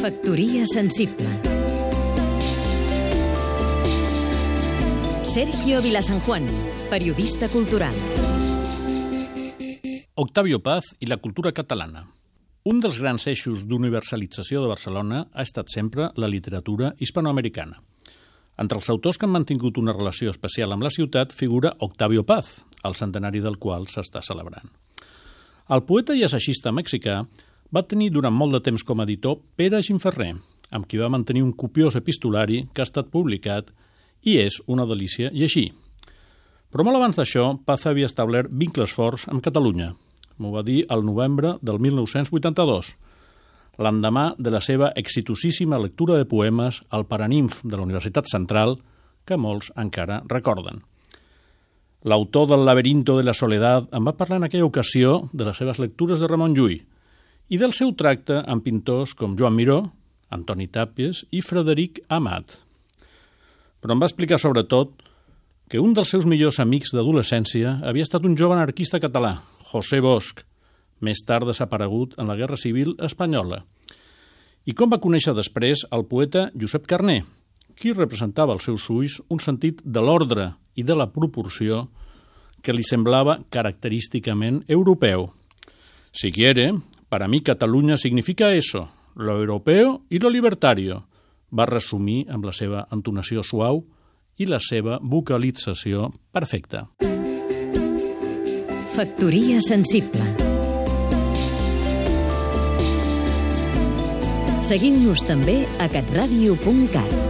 Factoria sensible Sergio Vilasanjuan, periodista cultural Octavio Paz i la cultura catalana. Un dels grans eixos d'universalització de Barcelona ha estat sempre la literatura hispanoamericana. Entre els autors que han mantingut una relació especial amb la ciutat figura Octavio Paz, el centenari del qual s'està celebrant. El poeta i assagista mexicà va tenir durant molt de temps com a editor Pere Gimferrer, amb qui va mantenir un copiós epistolari que ha estat publicat i és una delícia llegir. Però molt abans d'això, Paz havia establert vincles forts amb Catalunya. M'ho va dir al novembre del 1982, l'endemà de la seva exitosíssima lectura de poemes al Paraninf de la Universitat Central, que molts encara recorden. L'autor del Laberinto de la Soledad em va parlar en aquella ocasió de les seves lectures de Ramon Llull i del seu tracte amb pintors com Joan Miró, Antoni Tàpies i Frederic Amat. Però em va explicar sobretot que un dels seus millors amics d'adolescència havia estat un jove anarquista català, José Bosch, més tard desaparegut en la Guerra Civil Espanyola. I com va conèixer després el poeta Josep Carné, qui representava als seus ulls un sentit de l'ordre i de la proporció que li semblava característicament europeu. Si quiere, para mí Catalunya significa eso, lo europeo y lo libertario, va resumir amb la seva entonació suau i la seva vocalització perfecta. Factoria sensible Seguim-nos també a catradio.cat